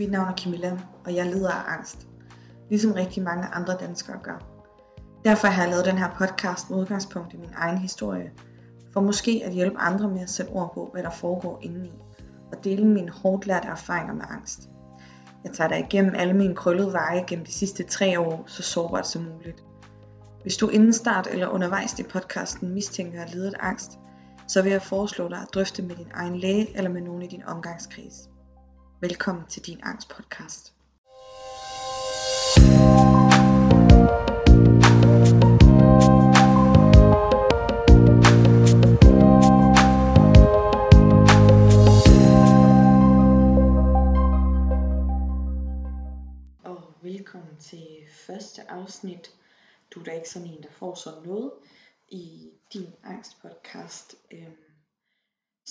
Mit navn er Camilla, og jeg lider af angst. Ligesom rigtig mange andre danskere gør. Derfor har jeg lavet den her podcast med udgangspunkt i min egen historie, for måske at hjælpe andre med at sætte ord på, hvad der foregår indeni, og dele mine hårdt lærte erfaringer med angst. Jeg tager dig igennem alle mine krøllede veje gennem de sidste tre år, så sårbart som muligt. Hvis du inden start eller undervejs i podcasten mistænker at lide af angst, så vil jeg foreslå dig at drøfte med din egen læge eller med nogen i din omgangskreds. Velkommen til din angstpodcast. Og velkommen til første afsnit. Du er da ikke sådan en, der får sådan noget i din angstpodcast, øhm,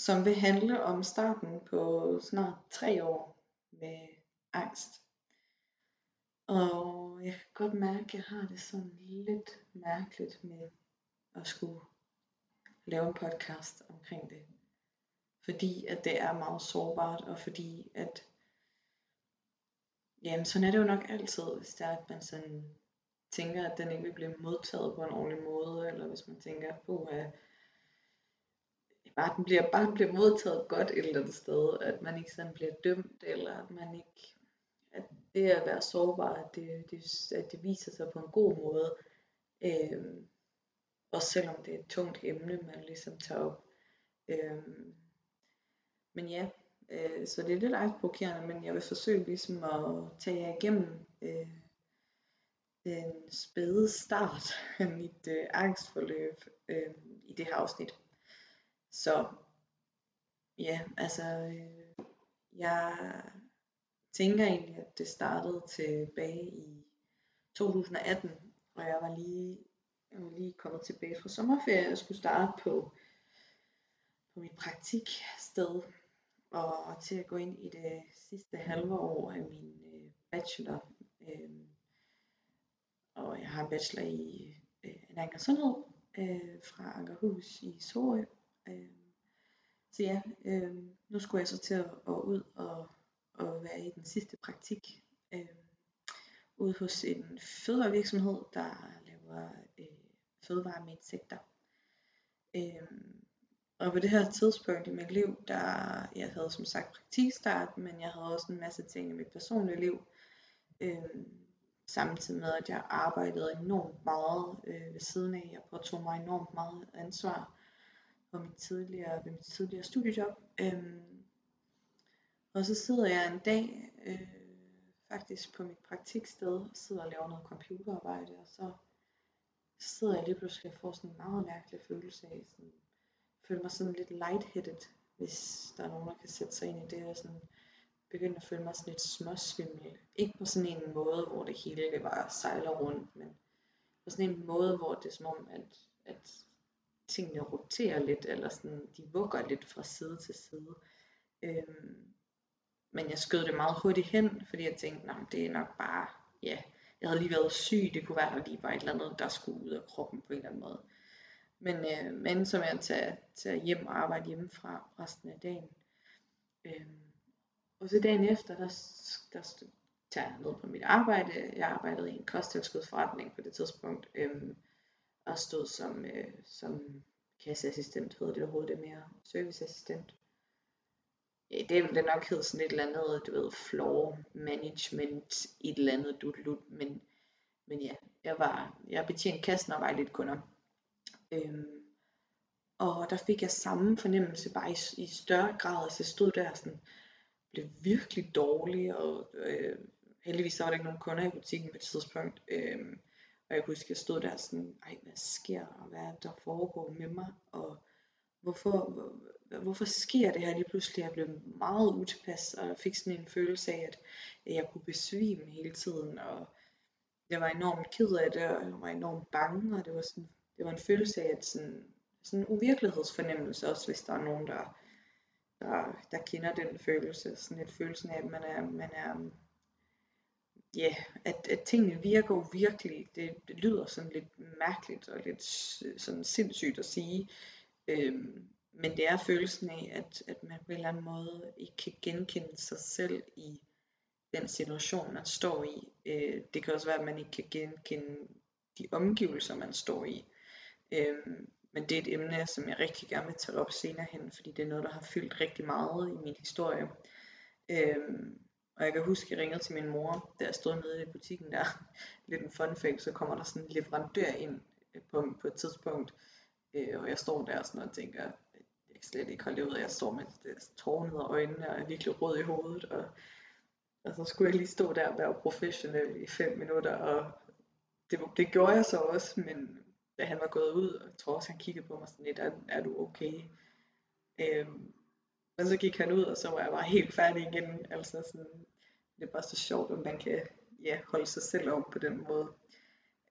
som vil handle om starten på snart tre år med angst. Og jeg kan godt mærke, at jeg har det sådan lidt mærkeligt med at skulle lave en podcast omkring det. Fordi at det er meget sårbart, og fordi at Jamen, sådan er det jo nok altid, hvis det er, at man sådan tænker, at den ikke vil blive modtaget på en ordentlig måde, eller hvis man tænker på, at bare den bliver, bare den bliver modtaget godt et eller andet sted, at man ikke sådan bliver dømt, eller at man ikke, at det at være sårbar, at det, det, at det viser sig på en god måde, øh, også selvom det er et tungt emne, man ligesom tager op. Øh, men ja, øh, så det er lidt angstprovokerende, men jeg vil forsøge ligesom at tage jer igennem øh, den spæde start af mit øh, angstforløb øh, i det her afsnit. Så ja, altså øh, jeg tænker egentlig, at det startede tilbage i 2018, og jeg var lige, jeg var lige kommet tilbage fra sommerferie og skulle starte på, på mit praktiksted og til at gå ind i det sidste halve år af min øh, bachelor. Øh, og jeg har en bachelor i øh, en og sundhed øh, fra Ankerhus i Sorø. Øh, så ja, øh, nu skulle jeg så til at, at ud og, og være i den sidste praktik øh, ude hos en fødevarevirksomhed, der laver øh, fødevarer med insekter. Øh, og på det her tidspunkt i mit liv, der jeg havde som sagt praktikstart, men jeg havde også en masse ting i mit personlige liv. Øh, samtidig med, at jeg arbejdede enormt meget øh, ved siden af. Jeg påtog mig enormt meget ansvar på mit tidligere, ved mit tidligere studiejob. Øhm, og så sidder jeg en dag øh, faktisk på mit praktiksted og sidder og laver noget computerarbejde, og så sidder jeg lige pludselig og får sådan en meget mærkelig følelse af, sådan, føler mig sådan lidt lightheaded, hvis der er nogen, der kan sætte sig ind i det, og sådan begyndte at føle mig sådan lidt småsvimmel. Ikke på sådan en måde, hvor det hele det bare sejler rundt, men på sådan en måde, hvor det er som om, at, at tingene roterer lidt, eller sådan, de vugger lidt fra side til side. Øhm, men jeg skød det meget hurtigt hen, fordi jeg tænkte, nej, det er nok bare, ja, jeg havde lige været syg, det kunne være, der lige var et eller andet, der skulle ud af kroppen på en eller anden måde. Men, øh, men som jeg tager, tage hjem og arbejde hjemmefra resten af dagen. Øhm, og så dagen efter, der, der tager jeg ned på mit arbejde. Jeg arbejdede i en kosttilskudsforretning på det tidspunkt. Øhm, og stod som, øh, som kasseassistent, hedder det overhovedet det mere, serviceassistent. Ja, det ville det nok hedde sådan et eller andet, du ved, floor management, et eller andet dut men, men ja, jeg var, jeg betjente kassen og var lidt kunder. Øhm, og der fik jeg samme fornemmelse, bare i, i større grad, altså jeg stod der sådan, blev virkelig dårlig, og øh, heldigvis så var der ikke nogen kunder i butikken på et tidspunkt, øh, og jeg husker, jeg stod der sådan, ej, hvad sker der, hvad er der foregår med mig, og hvorfor, hvor, hvorfor sker det her? Lige pludselig, jeg blev meget utilpas, og jeg fik sådan en følelse af, at jeg kunne besvime hele tiden, og jeg var enormt ked af det, og jeg var enormt bange, og det var sådan, det var en følelse af, at sådan, sådan en uvirkelighedsfornemmelse også, hvis der er nogen, der der, der kender den følelse, sådan et følelse af, at man er, man er ja, yeah, at, at tingene virker virkelig, det, det lyder sådan lidt mærkeligt og lidt sådan sindssygt at sige, øhm, men det er følelsen af, at, at man på en eller anden måde ikke kan genkende sig selv i den situation, man står i. Øh, det kan også være, at man ikke kan genkende de omgivelser, man står i. Øhm, men det er et emne, som jeg rigtig gerne vil tage op senere hen, fordi det er noget, der har fyldt rigtig meget i min historie. Øhm, og jeg kan huske, at jeg ringede til min mor, da jeg stod nede i butikken der. Lidt en fun fact, så kommer der sådan en leverandør ind øh, på, på et tidspunkt. Øh, og jeg står der sådan og tænker, jeg kan slet ikke holde ud. Jeg står med tårer ned øjnene og er virkelig rød i hovedet. Og, og så skulle jeg lige stå der og være professionel i fem minutter. Og det, det gjorde jeg så også, men da han var gået ud, og jeg tror også, han kiggede på mig sådan lidt, er, er du okay? Øhm, men så gik han ud, og så var jeg bare helt færdig igen. Altså sådan, det er bare så sjovt, om man kan ja, holde sig selv op på den måde.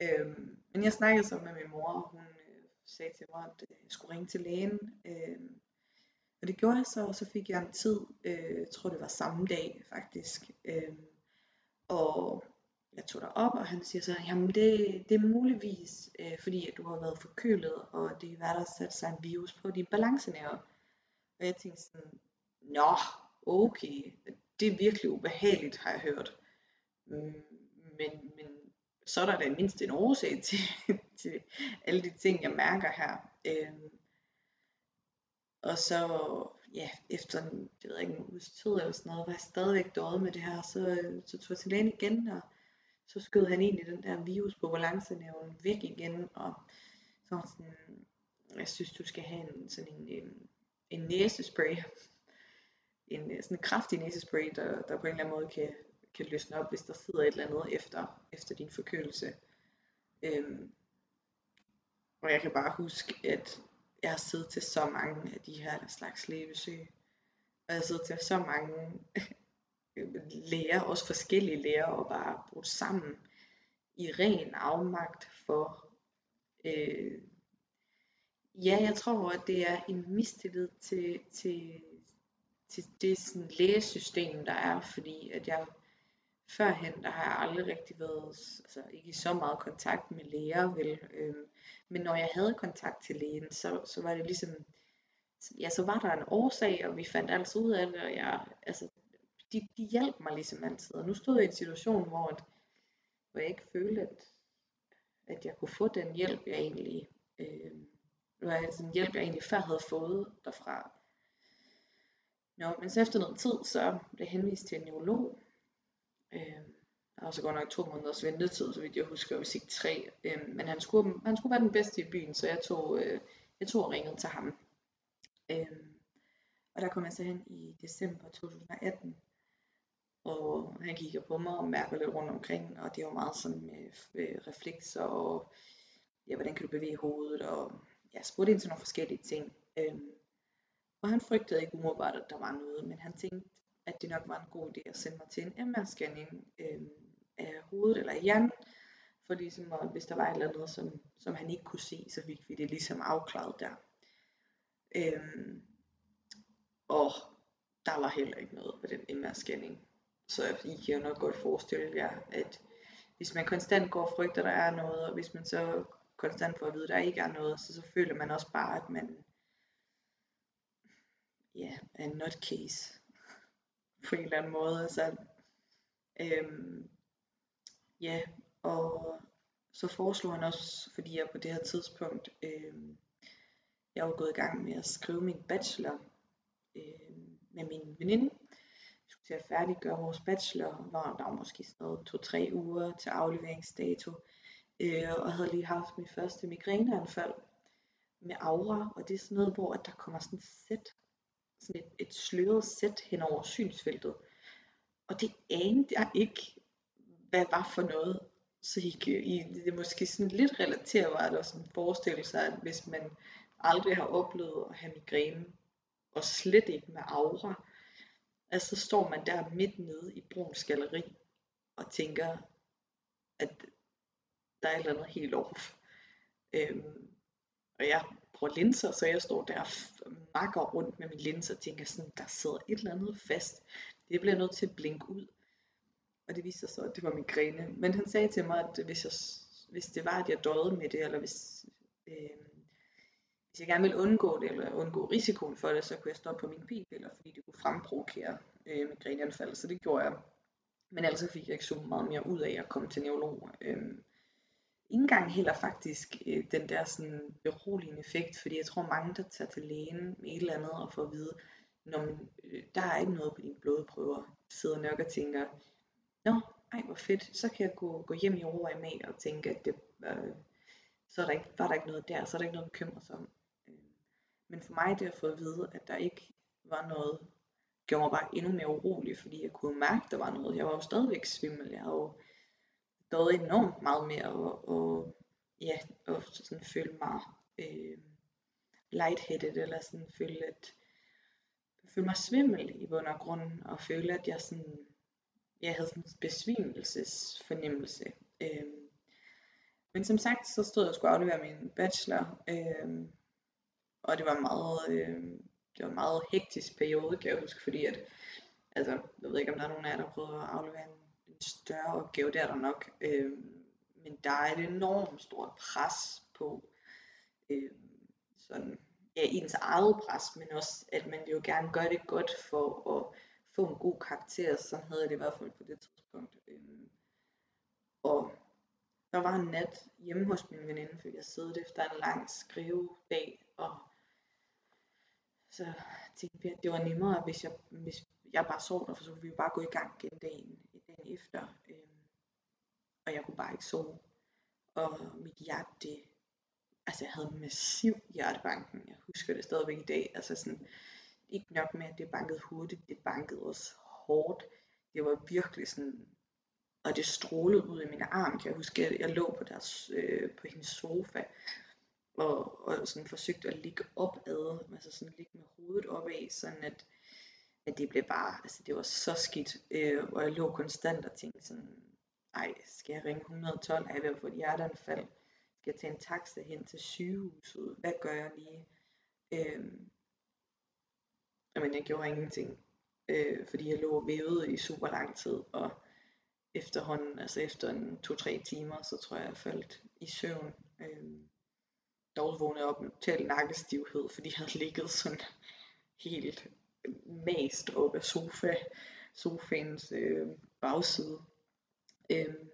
Øhm, men jeg snakkede så med min mor, og hun øh, sagde til mig, at øh, jeg skulle ringe til lægen. Øhm, og det gjorde jeg så, og så fik jeg en tid, øh, jeg tror det var samme dag faktisk. Øhm, og jeg tog dig op, og han siger så, jamen det, det er muligvis, øh, fordi at du har været forkølet, og det kan være, der sat sig en virus på din balancenerve. Og jeg tænkte sådan, nå, okay, det er virkelig ubehageligt, har jeg hørt. Men, men så er der da mindst en årsag til, til alle de ting, jeg mærker her. Øhm, og så, ja, efter en, det ved ikke, en uges tid eller sådan noget, var jeg stadigvæk døjet med det her, så, så tog jeg til lægen igen, og så skød han egentlig den der virus på balancenævnen væk igen, og så var sådan, jeg synes du skal have en, sådan en, en, en næsespray, en øh, sådan en kraftig næsespray, der, der på en eller anden måde kan, kan løsne op, hvis der sidder et eller andet efter, efter din forkølelse. Øhm, og jeg kan bare huske, at jeg har siddet til så mange af de her slags lægebesøg. Og jeg har siddet til så mange læger, også forskellige læger, og bare brugt sammen i ren afmagt for, øh, ja, jeg tror, at det er en mistillid til, til, til det sådan, lægesystem, der er, fordi at jeg førhen, der har jeg aldrig rigtig været, altså ikke i så meget kontakt med læger, vel, øhm, men når jeg havde kontakt til lægen, så, så var det ligesom, ja, så var der en årsag, og vi fandt altid ud af det, og jeg, altså, de, de hjalp mig ligesom altid. Og nu stod jeg i en situation, hvor, at, hvor jeg ikke følte, at, at jeg kunne få den hjælp, jeg egentlig, øhm, var altså en hjælp, jeg egentlig før havde fået derfra. Nå, men så efter noget tid, så blev jeg henvist til en neurolog. Øh, der var så godt nok to måneders ventetid, så vidt jeg husker, hvis ikke tre. Øh, men han skulle, han skulle være den bedste i byen, så jeg tog, øh, jeg tog og ringede til ham. Øh, og der kom jeg så hen i december 2018. Og han kigger på mig og mærker lidt rundt omkring, og det var meget sådan med øh, reflekser og ja, hvordan kan du bevæge hovedet, og jeg spurgte ind til nogle forskellige ting. Øhm, og han frygtede ikke umiddelbart, at der var noget, men han tænkte, at det nok var en god idé at sende mig til en MR-scanning øhm, af hovedet eller af hjernen, for ligesom, at hvis der var et eller andet, som, som han ikke kunne se, så fik vi det ligesom afklaret der. Øhm, og der var heller ikke noget på den MR-scanning. Så I kan jo nok godt forestille jer, at hvis man konstant går og frygter, der er noget, og hvis man så konstant får at vide, at der ikke er noget, så, så føler man også bare, at man ja, er en nutcase på en eller anden måde. Altså, øhm, ja, og så foreslog han også, fordi jeg på det her tidspunkt, øhm, jeg var gået i gang med at skrive min bachelor øh, med min veninde, skulle til at færdiggøre vores bachelor, hvor der var måske sådan noget to-tre uger til afleveringsdato, øh, og havde lige haft mit første migræneanfald med aura, og det er sådan noget, hvor at der kommer sådan et sæt, sådan et, et sløret sæt hen over synsfeltet, og det anede jeg ikke, hvad var for noget, så I, I, det er måske sådan lidt relaterbart at sådan forestille sig, at hvis man aldrig har oplevet at have migræne, og slet ikke med aura, Altså så står man der midt nede i brun skalleri og tænker, at der er et eller andet helt off. Øhm, og jeg bruger linser, så jeg står der og makker rundt med min linser og tænker sådan, der sidder et eller andet fast. Det bliver nødt til at blinke ud. Og det viste sig så, at det var migræne. Men han sagde til mig, at hvis, jeg, hvis det var, at jeg døde med det, eller hvis, øh, hvis jeg gerne ville undgå det, eller undgå risikoen for det, så kunne jeg stoppe på min p-piller, fordi det kunne fremprovokere øh, migræneanfald, så det gjorde jeg. Men ellers fik jeg ikke så meget mere ud af at komme til neurolog. Øh, ikke engang heller faktisk øh, den der sådan beroligende effekt, fordi jeg tror mange, der tager til lægen med et eller andet og får at vide, når man, øh, der er ikke noget på dine blodprøver, sidder nok og tænker, nå, ej hvor fedt, så kan jeg gå, gå hjem i ro og mag og tænke, at det, øh, så er der ikke, var der ikke noget der, så er der ikke noget at bekymre sig om. Øh, men for mig det at få at vide, at der ikke var noget, gjorde mig bare endnu mere urolig, fordi jeg kunne mærke, at der var noget. Jeg var jo stadigvæk svimmel, jeg havde jo døjet enormt meget mere, og, og ja, ofte sådan føle mig øh, lightheaded, eller sådan føle, at føle mig svimmel i bund og grund, og føle, at jeg sådan, jeg havde sådan en besvimelsesfornemmelse. Øh, men som sagt, så stod jeg og skulle aflevere min bachelor, øh, og det var meget, øh, det var en meget hektisk periode, kan jeg huske, fordi at, altså, jeg ved ikke, om der er nogen af jer, der prøver at aflevere en større opgave, det er der nok, øh, men der er et enormt stort pres på, øh, sådan, ja, ens eget pres, men også, at man vil jo gerne gøre det godt for at få en god karakter, så havde jeg det i hvert fald på det tidspunkt. Øh, og der var en nat hjemme hos min veninde, fordi jeg siddet efter en lang skrivedag, og så tænkte vi, at det var nemmere, hvis jeg, hvis jeg bare sov der, for så kunne vi bare gå i gang igen dagen, dagen efter. Øh, og jeg kunne bare ikke sove. Og mit hjerte, det, altså jeg havde massiv hjertebanken. Jeg husker det stadigvæk i dag. Altså sådan, ikke nok med, at det bankede hurtigt, det bankede også hårdt. Det var virkelig sådan, og det strålede ud i min arm. Kan jeg huske, at jeg lå på, deres, øh, på hendes sofa, og, og sådan forsøgte at ligge opad, altså sådan ligge med hovedet opad, sådan at, at det blev bare, altså det var så skidt, øh, og jeg lå konstant og tænkte sådan, ej, skal jeg ringe 112, er jeg ved at få et hjerteanfald, skal jeg tage en taxa hen til sygehuset, hvad gør jeg lige? Øh, men jeg gjorde ingenting, øh, fordi jeg lå og vævede i super lang tid, og efterhånden, altså efter en to-tre timer, så tror jeg, jeg faldt i søvn. Øh, dog vågnede op med total nakkestivhed, fordi jeg havde ligget sådan helt mast op af sofa, sofaens øh, bagside. Øhm,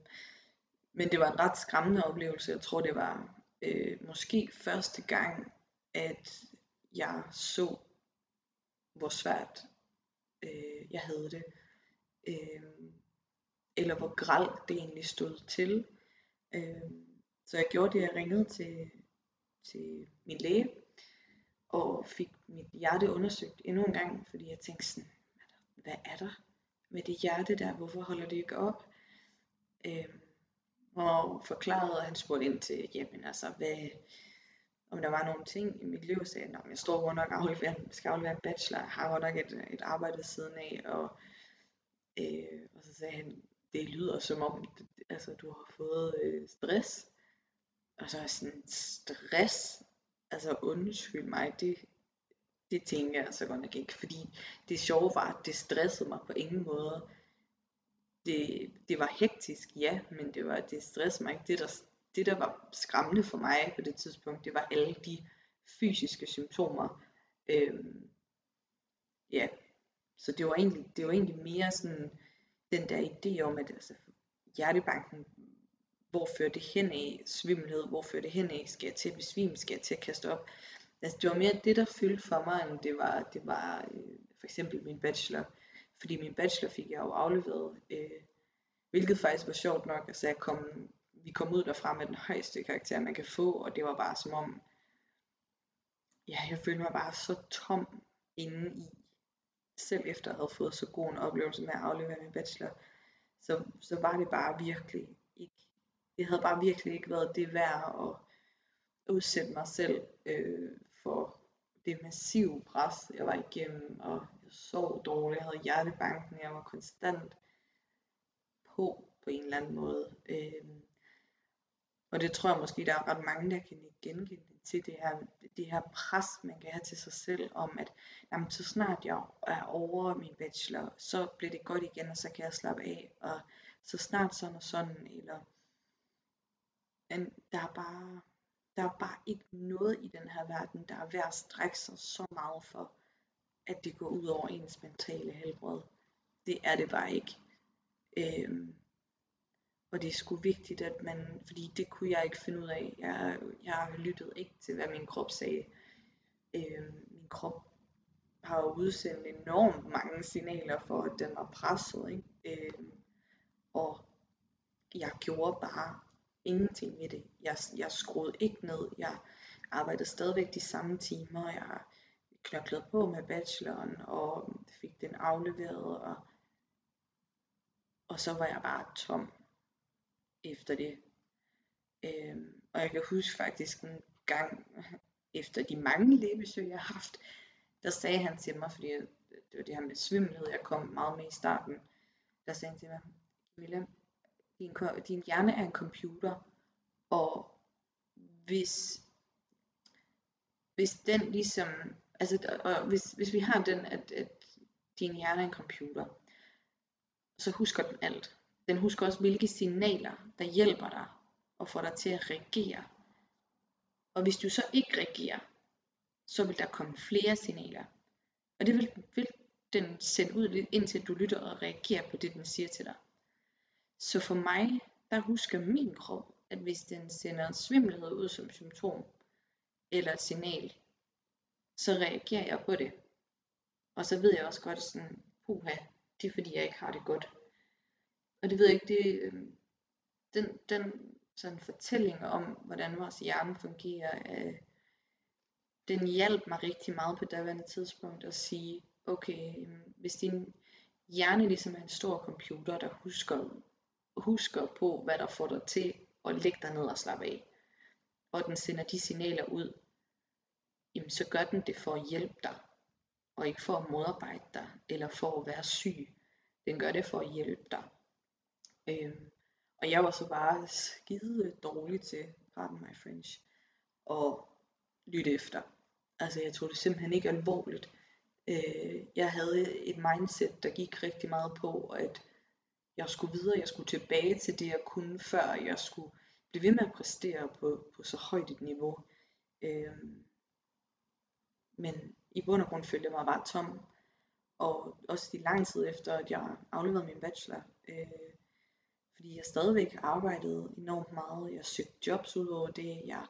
men det var en ret skræmmende oplevelse. Jeg tror, det var øh, måske første gang, at jeg så, hvor svært øh, jeg havde det. Øh, eller hvor gralt det egentlig stod til. Øh, så jeg gjorde det, jeg ringede til til min læge, og fik mit hjerte undersøgt endnu en gang, fordi jeg tænkte sådan, hvad er der med det hjerte der, hvorfor holder det ikke op? Øhm, og forklarede, at han spurgte ind til, jamen altså, hvad, om der var nogle ting i mit liv, sagde jeg, jeg står godt nok aflevere, skal aflevere en bachelor, jeg har godt nok et, et arbejde ved siden af, og, øh, og så sagde han, det lyder som om, altså, du har fået øh, stress, og så er sådan stress, altså undskyld mig, det, det tænker jeg så godt nok ikke, fordi det sjove var, at det stressede mig på ingen måde. Det, det var hektisk, ja, men det var det stressede mig ikke. Det der, det der var skræmmende for mig på det tidspunkt, det var alle de fysiske symptomer. Øhm, ja, så det var egentlig, det var egentlig mere sådan den der idé om, at altså, hjertebanken hvor fører det hen af svimmelhed, hvor fører det hen af, skal jeg til at besvime, skal jeg til at kaste op. Altså det var mere det, der fyldte for mig, end det var, det var øh, for eksempel min bachelor. Fordi min bachelor fik jeg jo afleveret, øh, hvilket faktisk var sjovt nok. Altså jeg kom, vi kom ud derfra med den højeste karakter, man kan få, og det var bare som om, ja, jeg følte mig bare så tom inde i, selv efter at have fået så god en oplevelse med at aflevere min bachelor, så, så var det bare virkelig ikke det havde bare virkelig ikke været det værd at udsætte mig selv øh, for det massive pres, jeg var igennem, og jeg sov dårligt, jeg havde hjertebanken, jeg var konstant på på en eller anden måde. Øh, og det tror jeg måske, der er ret mange, der kan genkende til det her, det her pres, man kan have til sig selv, om at jamen, så snart jeg er over min bachelor, så bliver det godt igen, og så kan jeg slappe af, og så snart sådan og sådan, eller men der er bare, der er bare ikke noget i den her verden, der er værd at strække sig så meget for, at det går ud over ens mentale helbred. Det er det bare ikke. Øhm, og det er sgu vigtigt, at man, fordi det kunne jeg ikke finde ud af. Jeg, jeg lyttede ikke til, hvad min krop sagde. Øhm, min krop har jo udsendt enormt mange signaler for, at den var presset. Ikke? Øhm, og jeg gjorde bare ingenting ved det. Jeg, jeg skruede ikke ned. Jeg arbejdede stadigvæk de samme timer. Jeg knoklede på med bacheloren og fik den afleveret. Og, og så var jeg bare tom efter det. Øhm, og jeg kan huske faktisk en gang efter de mange lægebesøg, jeg har haft, der sagde han til mig, fordi det var det her med svimmelhed, jeg kom meget med i starten, der sagde han til mig, Camilla, din, din hjerne er en computer, og hvis, hvis den ligesom, altså, og hvis, hvis vi har den, at, at din hjerne er en computer, så husker den alt. Den husker også, hvilke signaler, der hjælper dig og får dig til at reagere. Og hvis du så ikke reagerer, så vil der komme flere signaler. Og det vil, vil den sende ud indtil du lytter og reagerer på det, den siger til dig. Så for mig, der husker min krop, at hvis den sender svimmelhed ud som symptom, eller et signal, så reagerer jeg på det. Og så ved jeg også godt sådan, puha, det er fordi jeg ikke har det godt. Og det ved jeg ikke, det, øhm, den, den sådan fortælling om, hvordan vores hjerne fungerer, øh, den hjalp mig rigtig meget på daværende tidspunkt at sige, okay, øhm, hvis din hjerne ligesom er en stor computer, der husker, husker på, hvad der får dig til at lægge dig ned og slappe af, og den sender de signaler ud, jamen så gør den det for at hjælpe dig, og ikke for at modarbejde dig, eller for at være syg. Den gør det for at hjælpe dig. Øhm, og jeg var så bare skide dårlig til, pardon my French, at lytte efter. Altså jeg tog det simpelthen ikke alvorligt. Øh, jeg havde et mindset, der gik rigtig meget på, at jeg skulle videre, jeg skulle tilbage til det, jeg kunne før, jeg skulle blive ved med at præstere på, på så højt et niveau. Øh, men i bund og grund følte jeg mig bare tom. Og også i lang tid efter, at jeg afleverede min bachelor, øh, fordi jeg stadigvæk arbejdede enormt meget. Jeg søgte jobs ud over det. Jeg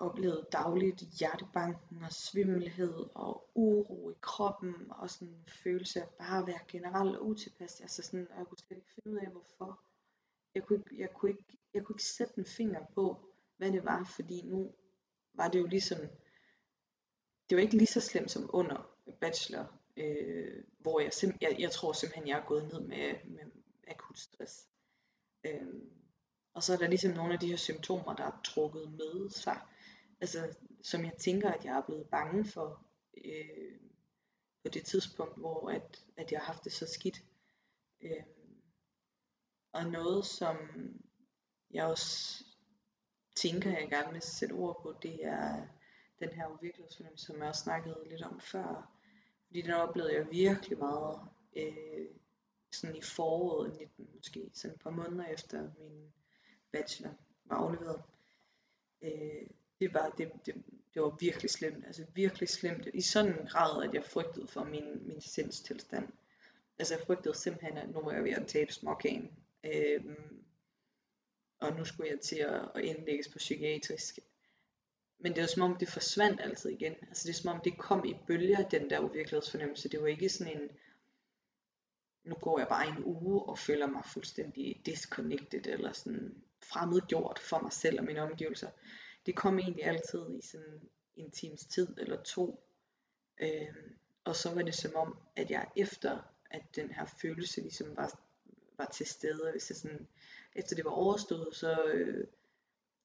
oplevede dagligt hjertebanken og svimmelhed og uro i kroppen og sådan en følelse af bare at være generelt utilpas. Altså sådan, og jeg kunne slet ikke finde ud af hvorfor. Jeg kunne, ikke, jeg, kunne ikke, jeg kunne ikke sætte en finger på, hvad det var, fordi nu var det jo ligesom, det var ikke lige så slemt som under bachelor, øh, hvor jeg, sim, jeg, jeg tror simpelthen, jeg er gået ned med, med akut stress. Øh, og så er der ligesom nogle af de her symptomer, der er trukket med sig, altså, som jeg tænker, at jeg er blevet bange for øh, på det tidspunkt, hvor at, at jeg har haft det så skidt. Øh, og noget, som jeg også tænker, jeg gerne vil sætte ord på, det er den her uvirkelighedsfornemmelse, som jeg også snakkede lidt om før. Fordi den oplevede jeg virkelig meget øh, sådan i foråret 19 måske, sådan et par måneder efter min bachelor var afleveret. Øh, det var, det, det, det var virkelig slemt, altså virkelig slemt, i sådan en grad, at jeg frygtede for min, min sindstilstand. Altså jeg frygtede simpelthen, at nu var jeg ved at tabe småkagen. Øhm, og nu skulle jeg til at, at indlægges på psykiatrisk. Men det var som om, det forsvandt altid igen. Altså det er som om, det kom i bølger, den der uvirkelighedsfornemmelse. Det var ikke sådan en, nu går jeg bare en uge og føler mig fuldstændig disconnected, eller sådan fremmedgjort for mig selv og mine omgivelser det kom egentlig altid i sådan en times tid eller to. Øh, og så var det som om, at jeg efter, at den her følelse ligesom var, var til stede, hvis jeg sådan, efter det var overstået, så, øh,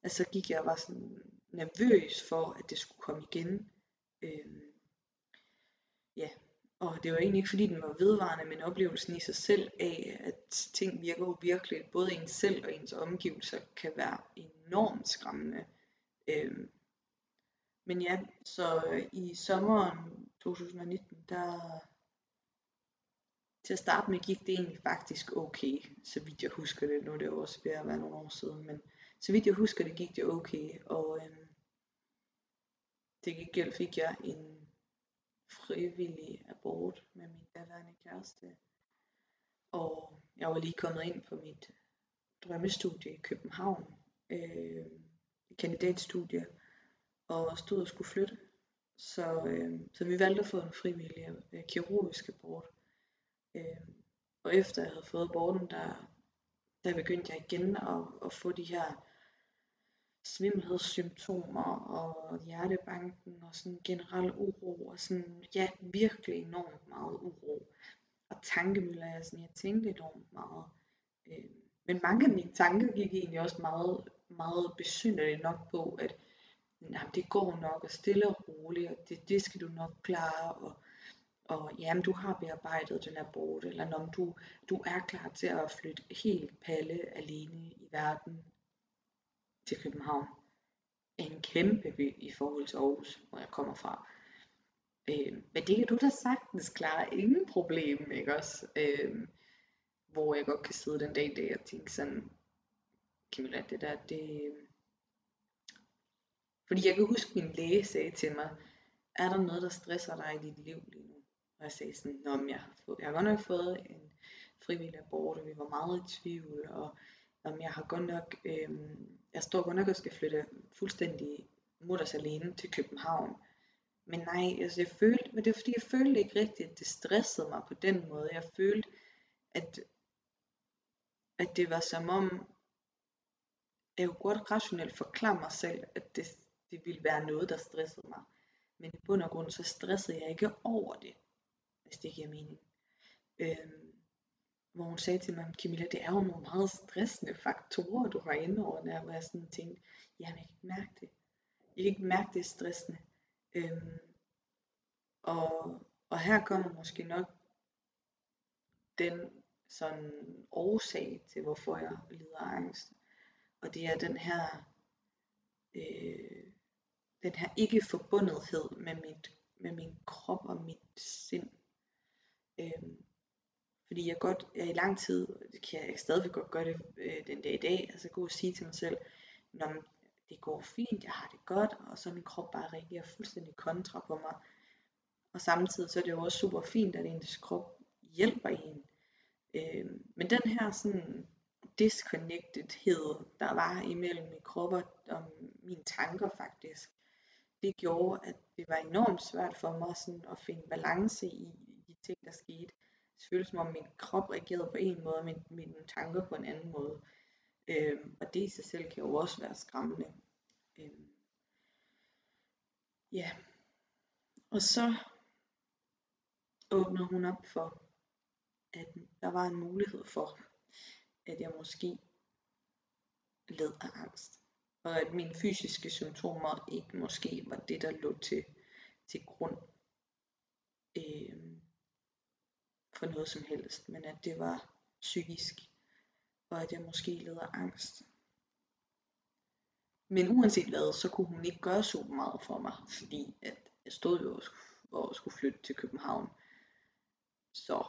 altså gik jeg var sådan nervøs for, at det skulle komme igen. Øh, ja, og det var egentlig ikke fordi den var vedvarende, men oplevelsen i sig selv af, at ting virker uvirkeligt, både ens selv og ens omgivelser, kan være enormt skræmmende. Øhm, men ja, så øh, i sommeren 2019, der til at starte med gik det egentlig faktisk okay, så vidt jeg husker det. Nu er det jo også ved at være nogle år siden, men så vidt jeg husker det, gik det okay. Og øhm, det gik gæld fik jeg en frivillig abort med min daværende kæreste. Og jeg var lige kommet ind på mit drømmestudie i København, øh, kandidatstudie, og stod og skulle flytte. Så, øh, så vi valgte at få en frivillig øh, kirurgisk abort. Øh, og efter jeg havde fået aborten, der, der begyndte jeg igen at, at få de her svimmelhedssymptomer og hjertebanken og sådan generel uro og sådan, ja, virkelig enormt meget uro. Og tankemøller, jeg, sådan, jeg tænkte enormt meget. Øh, men mange af mine tanker gik egentlig også meget, meget besynderligt nok på, at jamen, det går nok, og stille og roligt, og det, det skal du nok klare, og, og jamen, du har bearbejdet den abort, eller når du, du er klar til at flytte helt palle alene i verden til København. En kæmpe by i forhold til Aarhus, hvor jeg kommer fra. Øh, men det kan du da sagtens klare, ingen problem, ikke også? Øh, hvor jeg godt kan sidde den dag i dag og tænke sådan, Camilla, det der, det... Øhm, fordi jeg kan huske, min læge sagde til mig, er der noget, der stresser dig i dit liv lige nu? Og jeg sagde sådan, Nå, men jeg, har fået, jeg har godt nok fået en frivillig abort, og vi var meget i tvivl, og om jeg har godt nok, øh, jeg står godt nok og skal flytte fuldstændig mutters alene til København. Men nej, altså jeg følte, men det er fordi jeg følte ikke rigtigt, at det stressede mig på den måde. Jeg følte, at, at det var som om, jeg kunne godt rationelt forklare mig selv, at det, det ville være noget, der stressede mig. Men i bund og grund, så stressede jeg ikke over det, hvis det giver mening. Øhm, hvor hun sagde til mig, Camilla, det er jo nogle meget stressende faktorer, du har inde over der, hvor jeg sådan tænkte, jamen jeg kan ikke mærke det. Jeg kan ikke mærke det stressende. Øhm, og, og her kommer måske nok den sådan årsag til, hvorfor jeg lider af angst. Og det er den her, øh, den her ikke forbundethed med, mit, med min krop og mit sind. Øh, fordi jeg godt, jeg i lang tid, det kan jeg stadigvæk godt gøre det øh, den dag i dag, altså gå og sige til mig selv, når det går fint, jeg har det godt, og så min krop bare reagerer fuldstændig kontra på mig. Og samtidig så er det jo også super fint, at ens krop hjælper en. Øh, men den her sådan disconnectedhed, der var imellem min krop og, og mine tanker faktisk, det gjorde, at det var enormt svært for mig sådan at finde balance i, i de ting, der skete. Det føltes som om min krop reagerede på en måde, og min, mine tanker på en anden måde. Øhm, og det i sig selv kan jo også være skræmmende. Øhm, ja. Og så åbner hun op for, at der var en mulighed for, at jeg måske led af angst. Og at mine fysiske symptomer ikke måske var det, der lå til, til grund. øh, for noget som helst, men at det var psykisk, og at jeg måske led af angst. Men uanset hvad, så kunne hun ikke gøre så meget for mig, fordi at jeg stod jo og skulle flytte til København. Så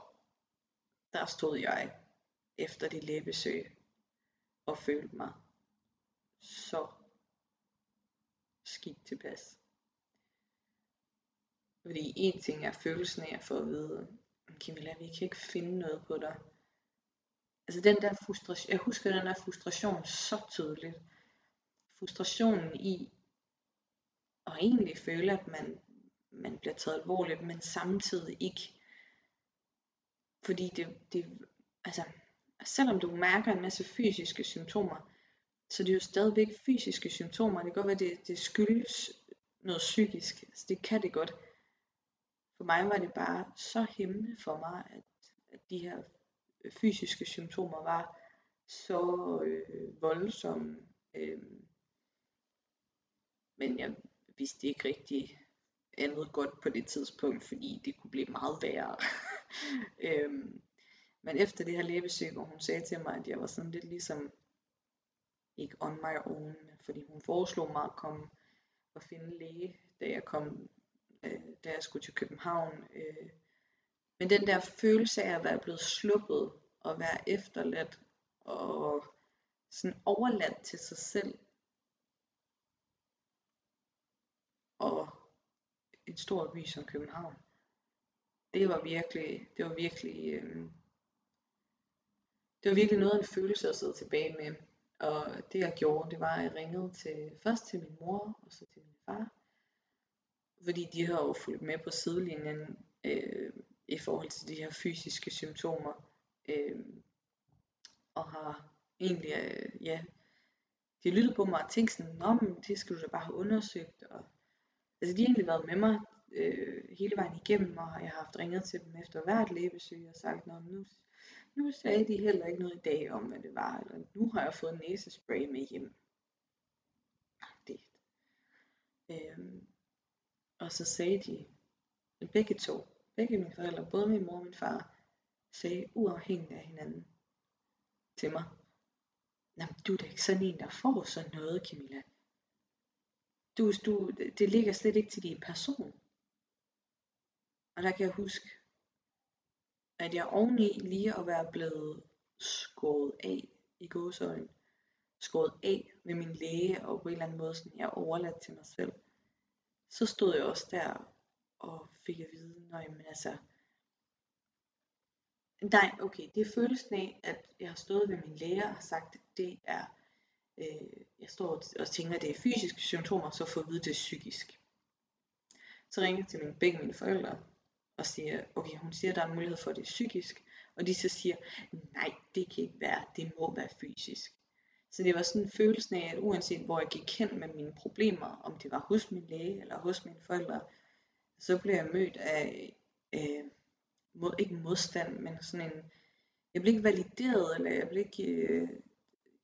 der stod jeg efter det læbesøg og følte mig så skidt tilpas. Fordi en ting er følelsen af at få at vide, Camilla, vi kan ikke finde noget på dig. Altså den der frustration, jeg husker den der frustration så tydeligt. Frustrationen i at egentlig føle, at man, man bliver taget alvorligt, men samtidig ikke. Fordi det, det, altså, selvom du mærker en masse fysiske symptomer, så det er jo stadigvæk fysiske symptomer. Det kan godt være, det, det skyldes noget psykisk. Altså, det kan det godt for mig var det bare så hæmmende for mig, at, at de her fysiske symptomer var så øh, voldsomme. Øh, men jeg vidste ikke rigtig andet godt på det tidspunkt, fordi det kunne blive meget værre. øhm, men efter det her læbesøg, hvor hun sagde til mig, at jeg var sådan lidt ligesom, ikke on my own, fordi hun foreslog mig at komme og finde læge, da jeg kom øh, da jeg skulle til København. Øh. Men den der følelse af at være blevet sluppet og være efterladt og sådan overladt til sig selv. Og en stor by som København. Det var virkelig, det var virkelig, øh, det var virkelig noget af en følelse at sidde tilbage med. Og det jeg gjorde, det var, at jeg ringede til, først til min mor, og så til min far. Fordi de har jo fulgt med på sidelinjen øh, i forhold til de her fysiske symptomer. Øh, og har egentlig, øh, ja, de har lyttet på mig og tænkt sådan, Nå, men det skal du da bare have undersøgt. Og, altså de har egentlig været med mig øh, hele vejen igennem, og jeg har haft ringet til dem efter hvert lægebesøg og sagt, Nå, nu, nu sagde de heller ikke noget i dag om, hvad det var, eller nu har jeg fået næsespray med hjem. Det. Øhm, og så sagde de, begge to, begge mine forældre, både min mor og min far, sagde uafhængigt af hinanden til mig, Jamen, du er da ikke sådan en, der får sådan noget, Camilla. Du, du, det ligger slet ikke til din person. Og der kan jeg huske, at jeg oveni lige at være blevet skåret af i gåsøjne, skåret af ved min læge, og på en eller anden måde sådan, jeg overladt til mig selv, så stod jeg også der og fik at vide, nej, men altså, nej, okay, det er følelsen af, at jeg har stået ved min læge og sagt, det er, øh, jeg står og tænker, at det er fysiske symptomer, så får at vide, det er psykisk. Så ringer jeg til mine, begge mine forældre, og siger, okay, hun siger, der er mulighed for, det psykisk, og de så siger, nej, det kan ikke være, det må være fysisk. Så det var sådan følelsen af, at uanset hvor jeg gik hen med mine problemer, om det var hos min læge eller hos mine forældre, så blev jeg mødt af, øh, mod, ikke modstand, men sådan en, jeg blev ikke valideret, eller jeg blev ikke, øh,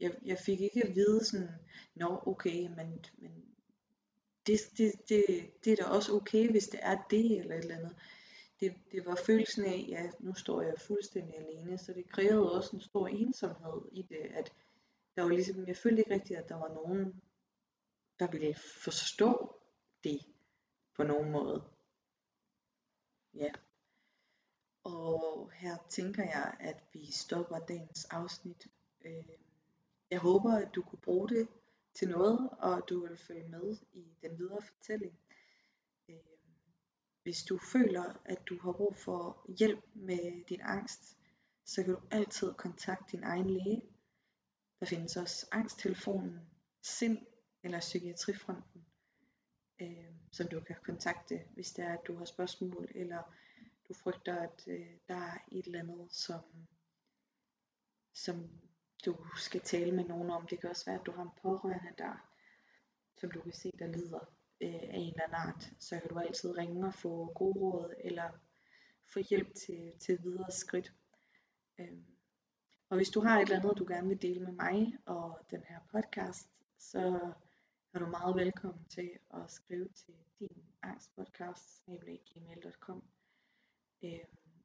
jeg, jeg fik ikke at vide sådan, nå okay, men, men det, det, det, det er da også okay, hvis det er det, eller et eller andet det, det var følelsen af, ja, nu står jeg fuldstændig alene, så det krævede også en stor ensomhed i det, at der var ligesom, jeg følte ikke rigtigt, at der var nogen, der ville forstå det på nogen måde. Ja. Og her tænker jeg, at vi stopper dagens afsnit. Øh, jeg håber, at du kunne bruge det til noget, og at du vil følge med i den videre fortælling. Øh, hvis du føler, at du har brug for hjælp med din angst, så kan du altid kontakte din egen læge. Der findes også angsttelefonen, sind eller psykiatrifronten, øh, som du kan kontakte, hvis det er, at du har spørgsmål, eller du frygter, at øh, der er et eller andet, som, som du skal tale med nogen om. Det kan også være, at du har en pårørende, der, som du kan se, der lider øh, af en eller anden art, så kan du altid ringe og få gode råd, eller få hjælp til, til videre skridt. Øh. Og hvis du har et eller andet, du gerne vil dele med mig og den her podcast, så er du meget velkommen til at skrive til din angstpodcast, gmail.com. Øh,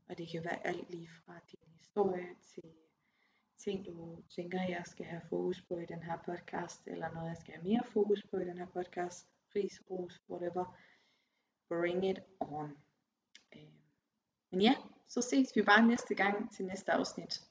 og det kan være alt lige fra din historie til ting, du tænker, jeg skal have fokus på i den her podcast, eller noget, jeg skal have mere fokus på i den her podcast ris, ros, whatever. Bring it on. Øh, men ja, så ses vi bare næste gang til næste afsnit.